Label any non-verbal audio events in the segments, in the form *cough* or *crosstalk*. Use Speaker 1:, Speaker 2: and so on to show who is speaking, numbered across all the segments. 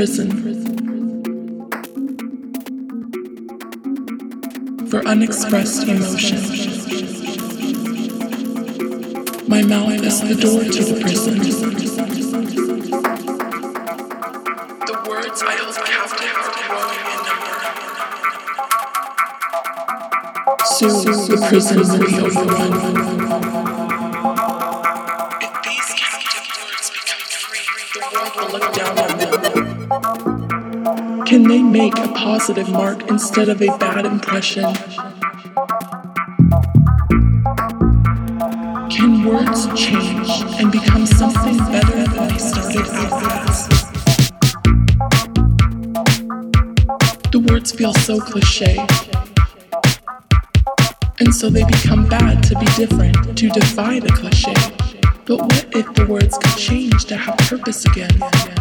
Speaker 1: Prison for unexpressed emotion. My mouth is the door to the prison. The words I hold captive are growing in number. Soon the prison will be overrun. They make a positive mark instead of a bad impression? Can words change and become something better than they started out as? The words feel so cliche. And so they become bad to be different, to defy the cliche. But what if the words could change to have purpose again?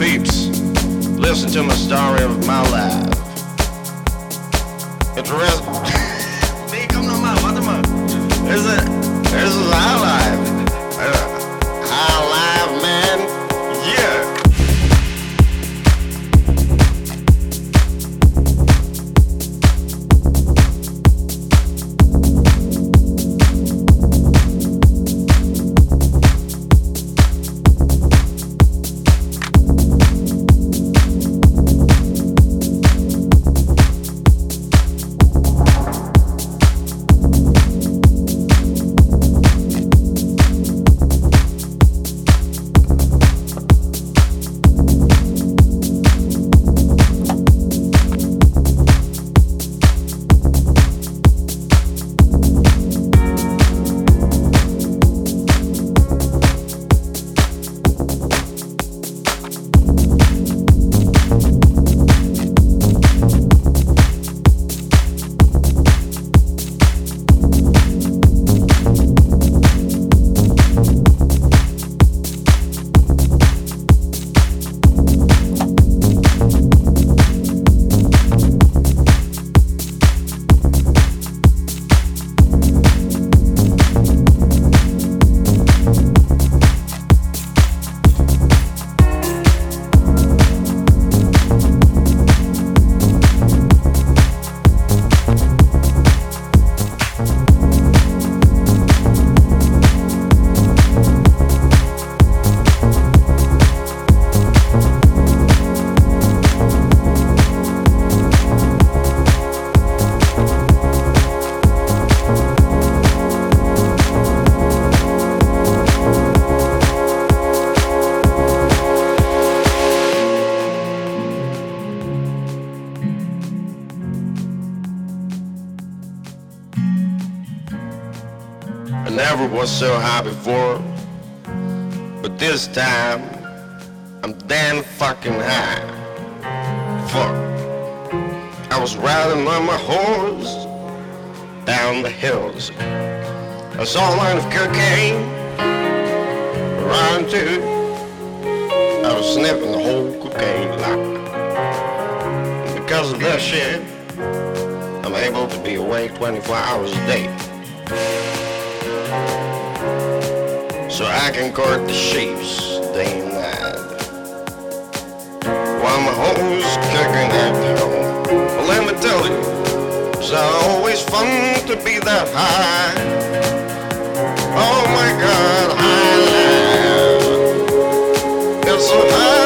Speaker 2: peeps, listen to my story of my life. It's real. *laughs* Big, come to my mother. This is our life. Was so high before, but this time I'm damn fucking high. Fuck. I was riding on my horse down the hills. I saw a line of cocaine around too. I was sniffing the whole cocaine lot. Because of that shit, I'm able to be awake 24 hours a day. So I can court the sheeps day and night. While my home's cooking at home. Well, let me tell you, it's always fun to be that high. Oh my God, high life. It's so high